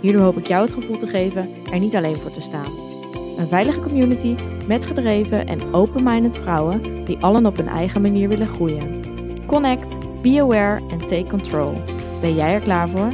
Hierdoor hoop ik jou het gevoel te geven er niet alleen voor te staan. Een veilige community met gedreven en open-minded vrouwen die allen op hun eigen manier willen groeien. Connect, be aware en take control. Ben jij er klaar voor?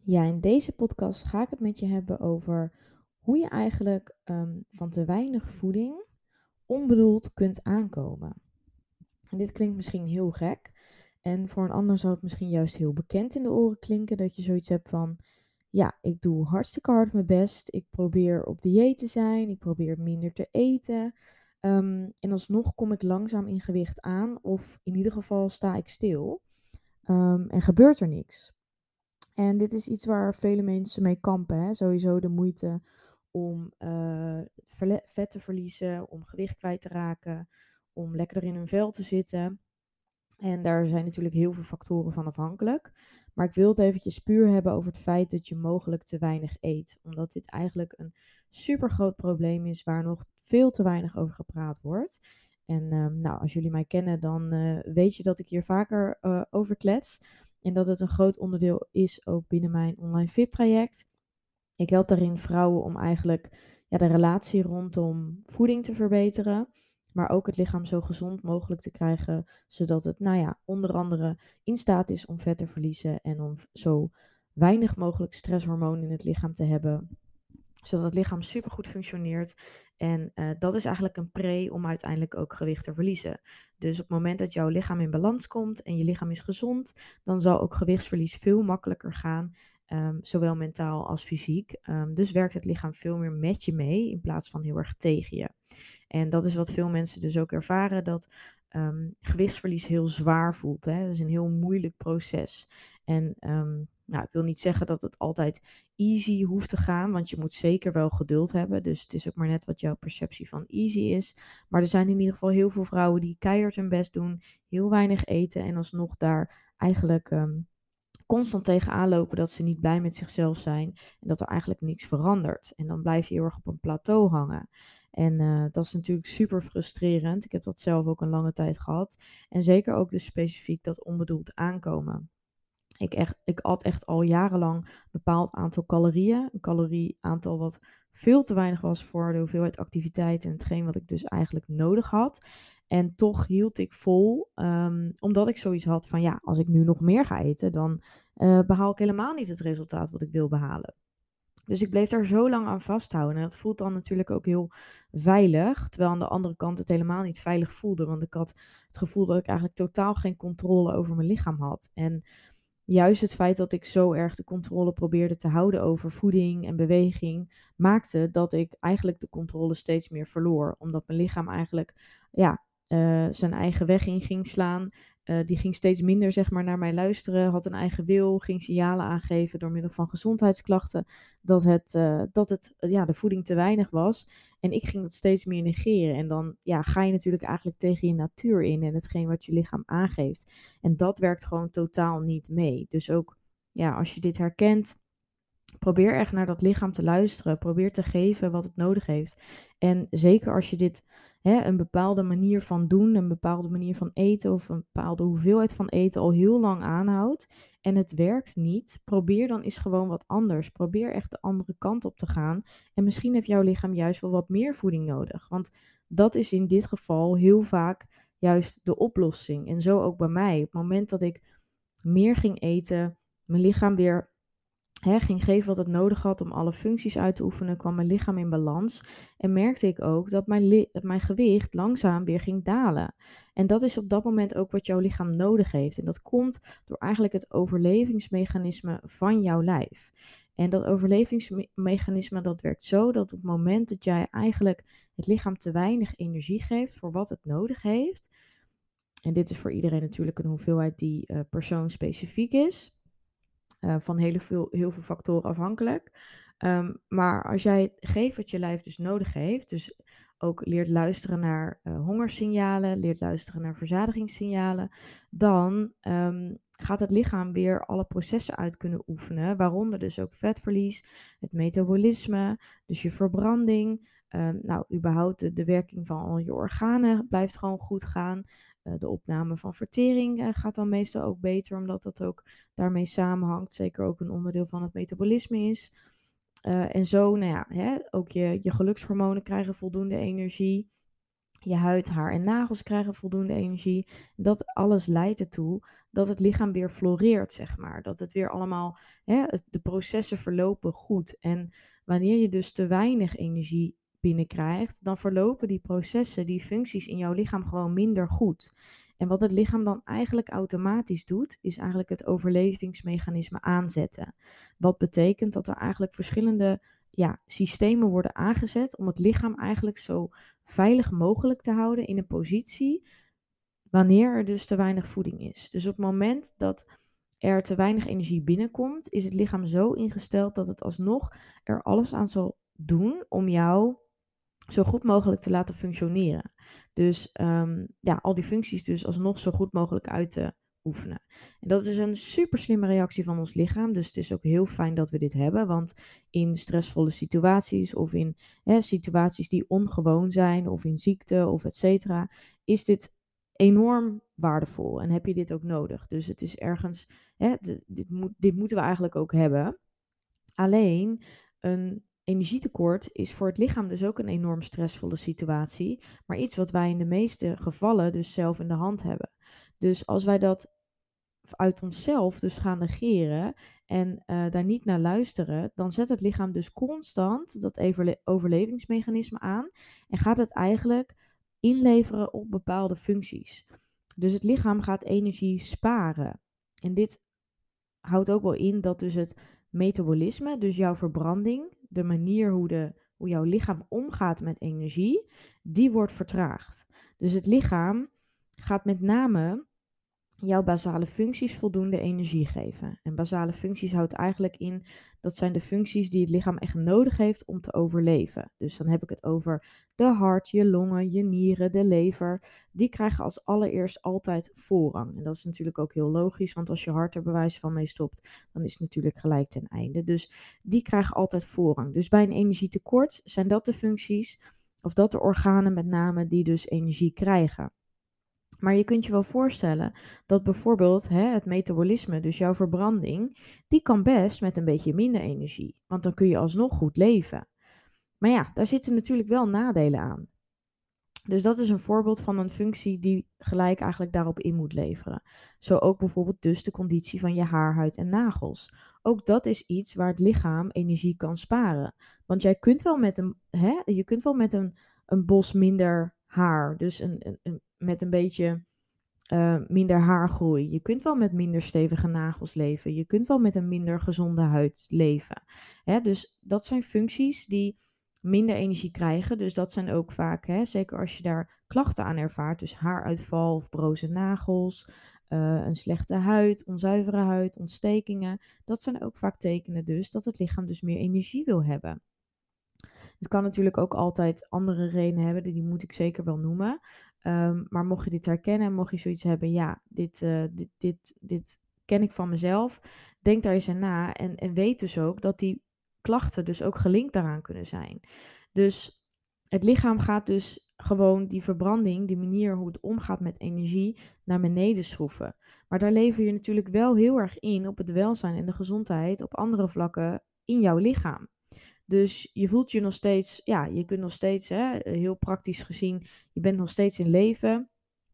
Ja, in deze podcast ga ik het met je hebben over hoe je eigenlijk ehm, van te weinig voeding onbedoeld kunt aankomen. En dit klinkt misschien heel gek. En voor een ander zal het misschien juist heel bekend in de oren klinken dat je zoiets hebt van, ja, ik doe hartstikke hard mijn best, ik probeer op dieet te zijn, ik probeer minder te eten. Um, en alsnog kom ik langzaam in gewicht aan, of in ieder geval sta ik stil um, en gebeurt er niks. En dit is iets waar vele mensen mee kampen. Hè? Sowieso de moeite om uh, vet te verliezen, om gewicht kwijt te raken, om lekkerder in hun vel te zitten. En daar zijn natuurlijk heel veel factoren van afhankelijk. Maar ik wil het eventjes puur hebben over het feit dat je mogelijk te weinig eet. Omdat dit eigenlijk een super groot probleem is waar nog veel te weinig over gepraat wordt. En um, nou, als jullie mij kennen, dan uh, weet je dat ik hier vaker uh, over klets. En dat het een groot onderdeel is ook binnen mijn online VIP-traject. Ik help daarin vrouwen om eigenlijk ja, de relatie rondom voeding te verbeteren maar ook het lichaam zo gezond mogelijk te krijgen, zodat het, nou ja, onder andere in staat is om vet te verliezen en om zo weinig mogelijk stresshormoon in het lichaam te hebben, zodat het lichaam supergoed functioneert. En uh, dat is eigenlijk een pre om uiteindelijk ook gewicht te verliezen. Dus op het moment dat jouw lichaam in balans komt en je lichaam is gezond, dan zal ook gewichtsverlies veel makkelijker gaan. Um, zowel mentaal als fysiek. Um, dus werkt het lichaam veel meer met je mee in plaats van heel erg tegen je. En dat is wat veel mensen dus ook ervaren, dat um, gewichtsverlies heel zwaar voelt. Hè? Dat is een heel moeilijk proces. En um, nou, ik wil niet zeggen dat het altijd easy hoeft te gaan, want je moet zeker wel geduld hebben. Dus het is ook maar net wat jouw perceptie van easy is. Maar er zijn in ieder geval heel veel vrouwen die keihard hun best doen, heel weinig eten en alsnog daar eigenlijk um, constant tegenaan lopen dat ze niet blij met zichzelf zijn en dat er eigenlijk niks verandert. En dan blijf je heel erg op een plateau hangen. En uh, dat is natuurlijk super frustrerend. Ik heb dat zelf ook een lange tijd gehad. En zeker ook dus specifiek dat onbedoeld aankomen. Ik, echt, ik at echt al jarenlang een bepaald aantal calorieën. Een calorieaantal wat veel te weinig was voor de hoeveelheid activiteit en hetgeen wat ik dus eigenlijk nodig had. En toch hield ik vol, um, omdat ik zoiets had van ja, als ik nu nog meer ga eten, dan uh, behaal ik helemaal niet het resultaat wat ik wil behalen. Dus ik bleef daar zo lang aan vasthouden. En dat voelt dan natuurlijk ook heel veilig. Terwijl aan de andere kant het helemaal niet veilig voelde. Want ik had het gevoel dat ik eigenlijk totaal geen controle over mijn lichaam had. En juist het feit dat ik zo erg de controle probeerde te houden over voeding en beweging, maakte dat ik eigenlijk de controle steeds meer verloor. Omdat mijn lichaam eigenlijk ja, uh, zijn eigen weg in ging slaan. Uh, die ging steeds minder zeg maar, naar mij luisteren, had een eigen wil, ging signalen aangeven door middel van gezondheidsklachten dat, het, uh, dat het, ja, de voeding te weinig was. En ik ging dat steeds meer negeren. En dan ja, ga je natuurlijk eigenlijk tegen je natuur in en hetgeen wat je lichaam aangeeft. En dat werkt gewoon totaal niet mee. Dus ook ja, als je dit herkent, probeer echt naar dat lichaam te luisteren. Probeer te geven wat het nodig heeft. En zeker als je dit hè, een bepaalde manier van doen, een bepaalde manier van eten of een bepaalde hoeveelheid van eten al heel lang aanhoudt en het werkt niet, probeer dan eens gewoon wat anders. Probeer echt de andere kant op te gaan. En misschien heeft jouw lichaam juist wel wat meer voeding nodig. Want dat is in dit geval heel vaak juist de oplossing. En zo ook bij mij. Op het moment dat ik meer ging eten, mijn lichaam weer hè, ging geven wat het nodig had om alle functies uit te oefenen, kwam mijn lichaam in balans. En merkte ik ook dat mijn, mijn gewicht langzaam weer ging dalen. En dat is op dat moment ook wat jouw lichaam nodig heeft. En dat komt door eigenlijk het overlevingsmechanisme van jouw lijf. En dat overlevingsmechanisme dat werkt zo dat op het moment dat jij eigenlijk het lichaam te weinig energie geeft voor wat het nodig heeft. En dit is voor iedereen natuurlijk een hoeveelheid die uh, persoonspecifiek is Uh, van heel veel, heel veel factoren afhankelijk. Um, maar als jij geeft wat je lijf dus nodig heeft, dus ook leert luisteren naar uh, hongersignalen, leert luisteren naar verzadigingssignalen, dan um, gaat het lichaam weer alle processen uit kunnen oefenen, waaronder dus ook vetverlies, het metabolisme, dus je verbranding. Um, nou, überhaupt de, de, werking van al je organen blijft gewoon goed gaan. Uh, de opname van vertering uh, gaat dan meestal ook beter, omdat dat ook daarmee samenhangt. Zeker ook een onderdeel van het metabolisme is. Uh, en zo, nou ja, hè, ook je, je gelukshormonen krijgen voldoende energie. Je huid, haar en nagels krijgen voldoende energie. Dat alles leidt ertoe dat het lichaam weer floreert, zeg maar. Dat het weer allemaal, hè, de processen verlopen goed. En wanneer je dus te weinig energie binnenkrijgt, dan verlopen die processen, die functies in jouw lichaam gewoon minder goed. En wat het lichaam dan eigenlijk automatisch doet, is eigenlijk het overlevingsmechanisme aanzetten. Wat betekent dat er eigenlijk verschillende ja, systemen worden aangezet om het lichaam eigenlijk zo veilig mogelijk te houden in een positie wanneer er dus te weinig voeding is. Dus op het moment dat er te weinig energie binnenkomt, is het lichaam zo ingesteld dat het alsnog er alles aan zal doen om jou zo goed mogelijk te laten functioneren. Dus um, ja, al die functies dus alsnog zo goed mogelijk uit te oefenen. En dat is een super slimme reactie van ons lichaam. Dus het is ook heel fijn dat we dit hebben. Want in stressvolle situaties of in hè, situaties die ongewoon zijn of in ziekte of et cetera, is dit enorm waardevol en heb je dit ook nodig. Dus het is ergens, hè, dit, dit moeten we eigenlijk ook hebben. Alleen een energietekort is voor het lichaam dus ook een enorm stressvolle situatie, maar iets wat wij in de meeste gevallen dus zelf in de hand hebben. Dus als wij dat uit onszelf dus gaan negeren en uh, daar niet naar luisteren, dan zet het lichaam dus constant dat overlevingsmechanisme aan en gaat het eigenlijk inleveren op bepaalde functies. Dus het lichaam gaat energie sparen. En dit houdt ook wel in dat dus het metabolisme, dus jouw verbranding, de manier hoe, de, hoe jouw lichaam omgaat met energie, die wordt vertraagd. Dus het lichaam gaat met name jouw basale functies voldoende energie geven. En basale functies houdt eigenlijk in, dat zijn de functies die het lichaam echt nodig heeft om te overleven. Dus dan heb ik het over de hart, je longen, je nieren, de lever. Die krijgen als allereerst altijd voorrang. En dat is natuurlijk ook heel logisch, want als je hart er bewijs van mee stopt, dan is het natuurlijk gelijk ten einde. Dus die krijgen altijd voorrang. Dus bij een energietekort zijn dat de functies, of dat de organen met name, die dus energie krijgen. Maar je kunt je wel voorstellen dat bijvoorbeeld hè, het metabolisme, dus jouw verbranding, die kan best met een beetje minder energie. Want dan kun je alsnog goed leven. Maar ja, daar zitten natuurlijk wel nadelen aan. Dus dat is een voorbeeld van een functie die gelijk eigenlijk daarop in moet leveren. Zo ook bijvoorbeeld dus de conditie van je haar, huid en nagels. Ook dat is iets waar het lichaam energie kan sparen. Want jij kunt wel met een, hè, je kunt wel met een, een bos minder haar, dus een, een, met een beetje uh, minder haargroei. Je kunt wel met minder stevige nagels leven. Je kunt wel met een minder gezonde huid leven. Hè, dus dat zijn functies die minder energie krijgen. Dus dat zijn ook vaak, hè, zeker als je daar klachten aan ervaart, dus haaruitval of broze nagels, uh, een slechte huid, onzuivere huid, ontstekingen. Dat zijn ook vaak tekenen dus dat het lichaam dus meer energie wil hebben. Het kan natuurlijk ook altijd andere redenen hebben, die moet ik zeker wel noemen. Um, maar mocht je dit herkennen, mocht je zoiets hebben, ja, dit, uh, dit, dit, dit ken ik van mezelf, denk daar eens aan na en, en weet dus ook dat die klachten dus ook gelinkt daaraan kunnen zijn. Dus het lichaam gaat dus gewoon die verbranding, die manier hoe het omgaat met energie, naar beneden schroeven. Maar daar lever je natuurlijk wel heel erg in op het welzijn en de gezondheid op andere vlakken in jouw lichaam. Dus je voelt je nog steeds, ja, je kunt nog steeds, hè, heel praktisch gezien, je bent nog steeds in leven.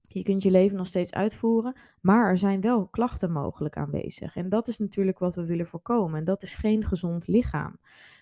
Je kunt je leven nog steeds uitvoeren, maar er zijn wel klachten mogelijk aanwezig. En dat is natuurlijk wat we willen voorkomen. En dat is geen gezond lichaam.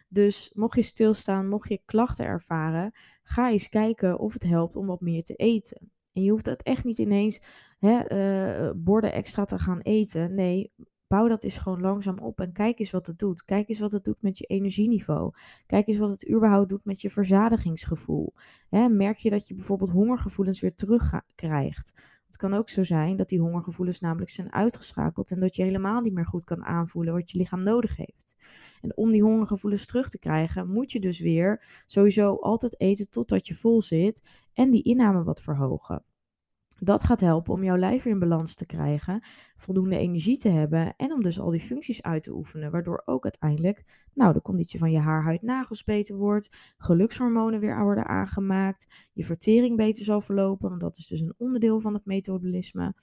Dus mocht je stilstaan, mocht je klachten ervaren, ga eens kijken of het helpt om wat meer te eten. En je hoeft het echt niet ineens hè, uh, borden extra te gaan eten. Nee, bouw dat eens gewoon langzaam op en kijk eens wat het doet. Kijk eens wat het doet met je energieniveau. Kijk eens wat het überhaupt doet met je verzadigingsgevoel. merk je dat je bijvoorbeeld hongergevoelens weer terugkrijgt? Het kan ook zo zijn dat die hongergevoelens namelijk zijn uitgeschakeld en dat je helemaal niet meer goed kan aanvoelen wat je lichaam nodig heeft. En om die hongergevoelens terug te krijgen, moet je dus weer sowieso altijd eten totdat je vol zit en die inname wat verhogen. Dat gaat helpen om jouw lijf weer in balans te krijgen, voldoende energie te hebben en om dus al die functies uit te oefenen, waardoor ook uiteindelijk nou, de conditie van je haar, huid, nagels beter wordt, gelukshormonen weer worden aangemaakt, je vertering beter zal verlopen, want dat is dus een onderdeel van het metabolisme.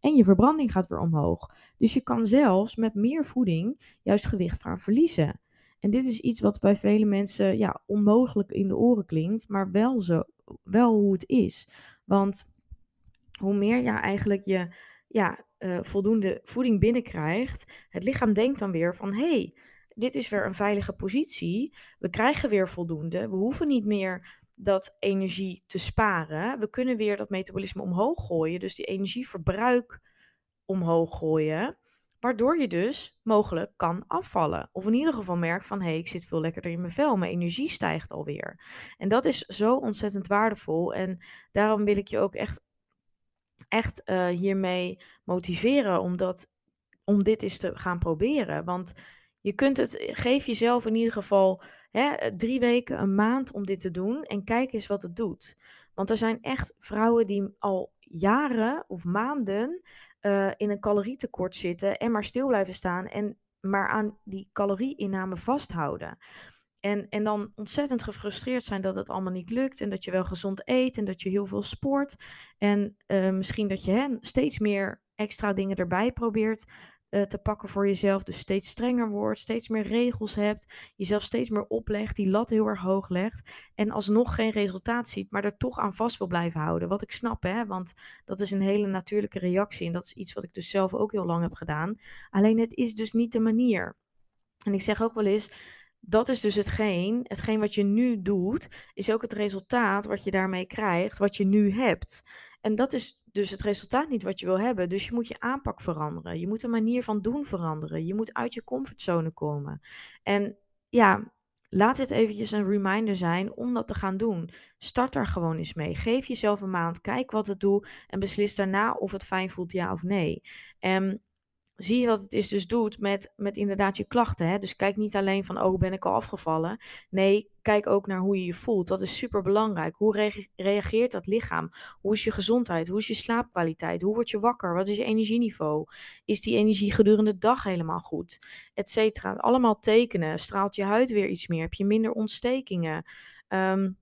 En je verbranding gaat weer omhoog. Dus je kan zelfs met meer voeding juist gewicht gaan verliezen. En dit is iets wat bij vele mensen ja, onmogelijk in de oren klinkt, maar wel, zo, wel hoe het is. Want hoe meer je eigenlijk je ja, uh, voldoende voeding binnenkrijgt, het lichaam denkt dan weer van hé, hey, dit is weer een veilige positie. We krijgen weer voldoende. We hoeven niet meer dat energie te sparen. We kunnen weer dat metabolisme omhoog gooien, dus die energieverbruik omhoog gooien. Waardoor je dus mogelijk kan afvallen. Of in ieder geval merkt van hé, hey, ik zit veel lekkerder in mijn vel. Mijn energie stijgt alweer. En dat is zo ontzettend waardevol. En daarom wil ik je ook echt echt uh, hiermee motiveren om, dat, om dit eens te gaan proberen. Want je kunt het, geef jezelf in ieder geval hè, drie weken, een maand om dit te doen en kijk eens wat het doet. Want er zijn echt vrouwen die al jaren of maanden uh, in een calorietekort zitten en maar stil blijven staan en maar aan die calorieinname vasthouden. En, en dan ontzettend gefrustreerd zijn dat het allemaal niet lukt. En dat je wel gezond eet en dat je heel veel sport. En uh, misschien dat je hè, steeds meer extra dingen erbij probeert uh, te pakken voor jezelf. Dus steeds strenger wordt, steeds meer regels hebt. Jezelf steeds meer oplegt, die lat heel erg hoog legt. En alsnog geen resultaat ziet, maar er toch aan vast wil blijven houden. Wat ik snap, hè, want dat is een hele natuurlijke reactie. En dat is iets wat ik dus zelf ook heel lang heb gedaan. Alleen het is dus niet de manier. En ik zeg ook wel eens dat is dus hetgeen, hetgeen wat je nu doet, is ook het resultaat wat je daarmee krijgt, wat je nu hebt. En dat is dus het resultaat niet wat je wil hebben. Dus je moet je aanpak veranderen. Je moet de manier van doen veranderen. Je moet uit je comfortzone komen. En ja, laat dit eventjes een reminder zijn om dat te gaan doen. Start daar gewoon eens mee. Geef jezelf een maand, kijk wat het doet en beslis daarna of het fijn voelt ja of nee. En zie je wat het is dus doet met, met inderdaad je klachten. Hè? Dus kijk niet alleen van, oh, ben ik al afgevallen? Nee, kijk ook naar hoe je je voelt. Dat is super belangrijk. Hoe reageert dat lichaam? Hoe is je gezondheid? Hoe is je slaapkwaliteit? Hoe word je wakker? Wat is je energieniveau? Is die energie gedurende de dag helemaal goed? Etcetera. Allemaal tekenen. Straalt je huid weer iets meer? Heb je minder ontstekingen? Um,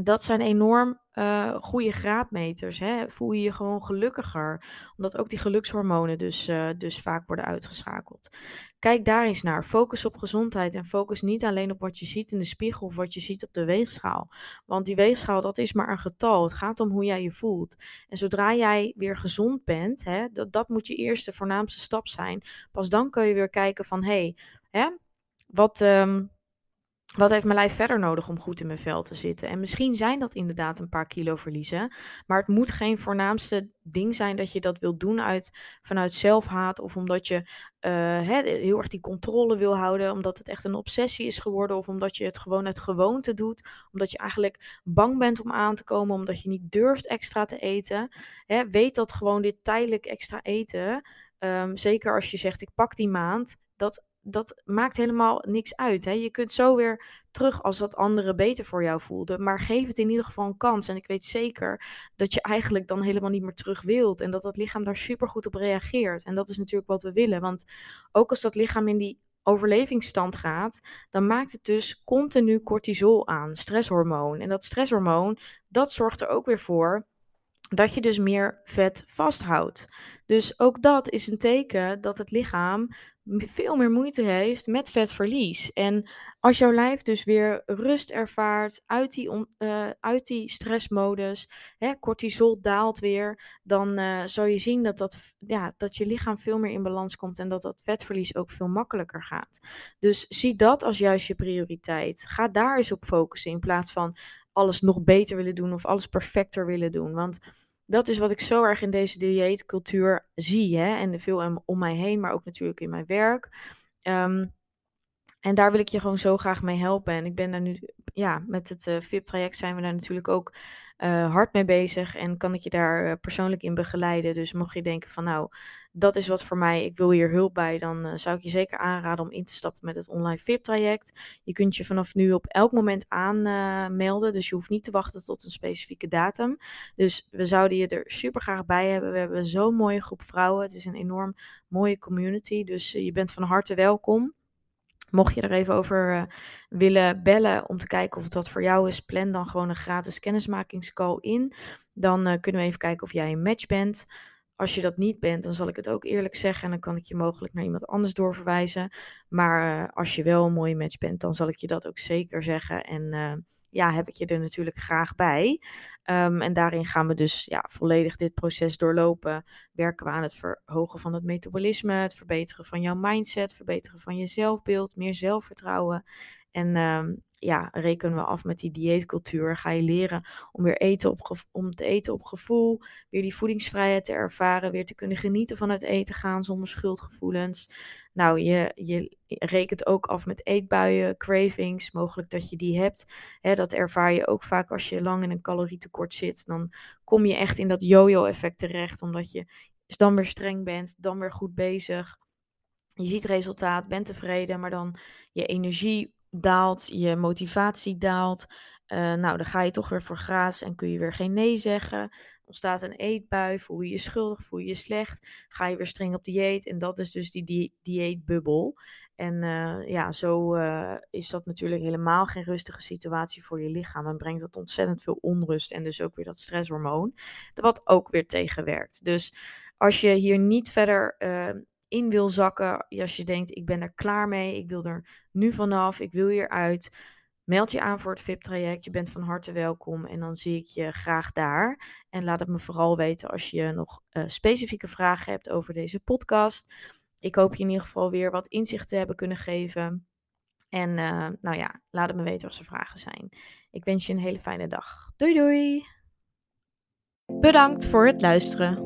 dat zijn enorm uh, goede graadmeters. Hè? Voel je je gewoon gelukkiger, omdat ook die gelukshormonen dus, uh, dus vaak worden uitgeschakeld. Kijk daar eens naar. Focus op gezondheid en focus niet alleen op wat je ziet in de spiegel of wat je ziet op de weegschaal. Want die weegschaal, dat is maar een getal. Het gaat om hoe jij je voelt. En zodra jij weer gezond bent, hè, dat, dat moet je eerste voornaamste stap zijn. Pas dan kun je weer kijken van, hé, hey, wat... Um, wat heeft mijn lijf verder nodig om goed in mijn vel te zitten? En misschien zijn dat inderdaad een paar kilo verliezen. Maar het moet geen voornaamste ding zijn dat je dat wilt doen uit, vanuit zelfhaat. Of omdat je uh, heel erg die controle wil houden. Omdat het echt een obsessie is geworden. Of omdat je het gewoon uit gewoonte doet. Omdat je eigenlijk bang bent om aan te komen. Omdat je niet durft extra te eten. Weet dat gewoon dit tijdelijk extra eten. Um, zeker als je zegt ik pak die maand. Dat dat maakt helemaal niks uit. Hè? Je kunt zo weer terug als dat anderen beter voor jou voelden. Maar geef het in ieder geval een kans. En ik weet zeker dat je eigenlijk dan helemaal niet meer terug wilt. En dat dat lichaam daar super goed op reageert. En dat is natuurlijk wat we willen. Want ook als dat lichaam in die overlevingsstand gaat, dan maakt het dus continu cortisol aan, stresshormoon. En dat stresshormoon, dat zorgt er ook weer voor dat je dus meer vet vasthoudt. Dus ook dat is een teken dat het lichaam veel meer moeite heeft met vetverlies. En als jouw lijf dus weer rust ervaart uit die, uh, uit die stressmodus, hè, cortisol daalt weer, dan uh, zal je zien dat, dat, ja, dat je lichaam veel meer in balans komt en dat dat vetverlies ook veel makkelijker gaat. Dus zie dat als juist je prioriteit. Ga daar eens op focussen in plaats van alles nog beter willen doen of alles perfecter willen doen. Want dat is wat ik zo erg in deze dieetcultuur zie. Hè? En veel om mij heen, maar ook natuurlijk in mijn werk. Um, en daar wil ik je gewoon zo graag mee helpen. En ik ben daar nu ja, met het uh, VIP-traject zijn we daar natuurlijk ook uh, hard mee bezig en kan ik je daar persoonlijk in begeleiden. Dus mocht je denken van nou, dat is wat voor mij, ik wil hier hulp bij, dan zou ik je zeker aanraden om in te stappen met het online VIP-traject. Je kunt je vanaf nu op elk moment aanmelden, dus je hoeft niet te wachten tot een specifieke datum. Dus we zouden je er super graag bij hebben. We hebben zo'n mooie groep vrouwen. Het is een enorm mooie community, dus je bent van harte welkom. Mocht je er even over uh, willen bellen om te kijken of het wat voor jou is, plan dan gewoon een gratis kennismakingscall in. Dan uh, kunnen we even kijken of jij een match bent. Als je dat niet bent, dan zal ik het ook eerlijk zeggen en dan kan ik je mogelijk naar iemand anders doorverwijzen. Maar uh, als je wel een mooie match bent, dan zal ik je dat ook zeker zeggen. En ja, heb ik je er natuurlijk graag bij. Um, en daarin gaan we dus ja, volledig dit proces doorlopen. Werken we aan het verhogen van het metabolisme, het verbeteren van jouw mindset, verbeteren van je zelfbeeld, meer zelfvertrouwen. En um, ja, rekenen we af met die dieetcultuur. Ga je leren om weer eten op om te eten op gevoel, weer die voedingsvrijheid te ervaren, weer te kunnen genieten van het eten gaan zonder schuldgevoelens. Nou, je, je rekent ook af met eetbuien, cravings, mogelijk dat je die hebt. dat ervaar je ook vaak als je lang in een calorietekort zit. Dan kom je echt in dat yo-yo-effect terecht, omdat je dan weer streng bent, dan weer goed bezig. Je ziet resultaat, bent tevreden, maar dan je energie daalt, je motivatie daalt. Uh, nou, dan ga je toch weer voor graas en kun je weer geen nee zeggen. Ontstaat een eetbui, voel je je schuldig, voel je je slecht. Ga je weer streng op dieet en dat is dus die, die dieetbubbel. En uh, ja, zo uh, is dat natuurlijk helemaal geen rustige situatie voor je lichaam. En brengt dat ontzettend veel onrust en dus ook weer dat stresshormoon. Wat ook weer tegenwerkt. Dus als je hier niet verder in wil zakken, als je denkt, ik ben er klaar mee, ik wil er nu vanaf, ik wil hieruit, meld je aan voor het VIP-traject. Je bent van harte welkom en dan zie ik je graag daar. En laat het me vooral weten als je nog uh, specifieke vragen hebt over deze podcast. Ik hoop je in ieder geval weer wat inzicht te hebben kunnen geven. En uh, nou ja, laat het me weten als er vragen zijn. Ik wens je een hele fijne dag. Doei doei! Bedankt voor het luisteren.